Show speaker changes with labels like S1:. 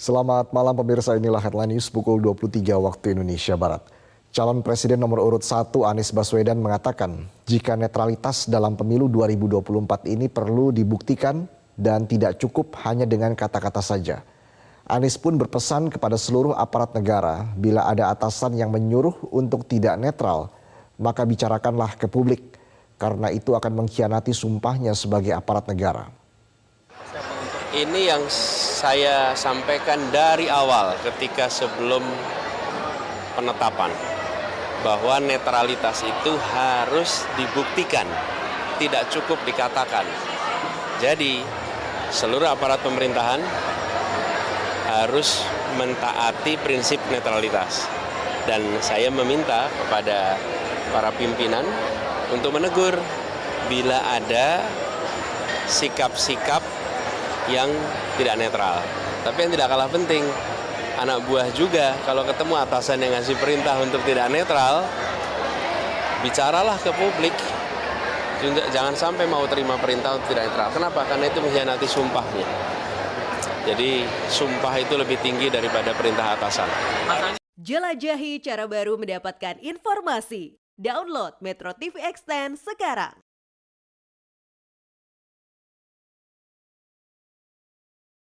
S1: Selamat malam pemirsa, inilah headline news pukul 23 waktu Indonesia Barat. Calon Presiden nomor urut 1 Anies Baswedan mengatakan jika netralitas dalam pemilu 2024 ini perlu dibuktikan dan tidak cukup hanya dengan kata-kata saja. Anies pun berpesan kepada seluruh aparat negara bila ada atasan yang menyuruh untuk tidak netral, maka bicarakanlah ke publik karena itu akan mengkhianati sumpahnya sebagai aparat negara.
S2: Ini yang saya sampaikan dari awal ketika sebelum penetapan bahwa netralitas itu harus dibuktikan, tidak cukup dikatakan. Jadi seluruh aparat pemerintahan harus mentaati prinsip netralitas. Dan saya meminta kepada para pimpinan untuk menegur bila ada sikap-sikap yang tidak netral. Tapi yang tidak kalah penting, anak buah juga kalau ketemu atasan yang ngasih perintah untuk tidak netral, bicaralah ke publik. Jangan sampai mau terima perintah untuk tidak netral. Kenapa? Karena itu mengkhianati sumpahnya. Jadi sumpah itu lebih tinggi daripada perintah atasan.
S3: Jelajahi cara baru mendapatkan informasi. Download Metro TV Extend sekarang.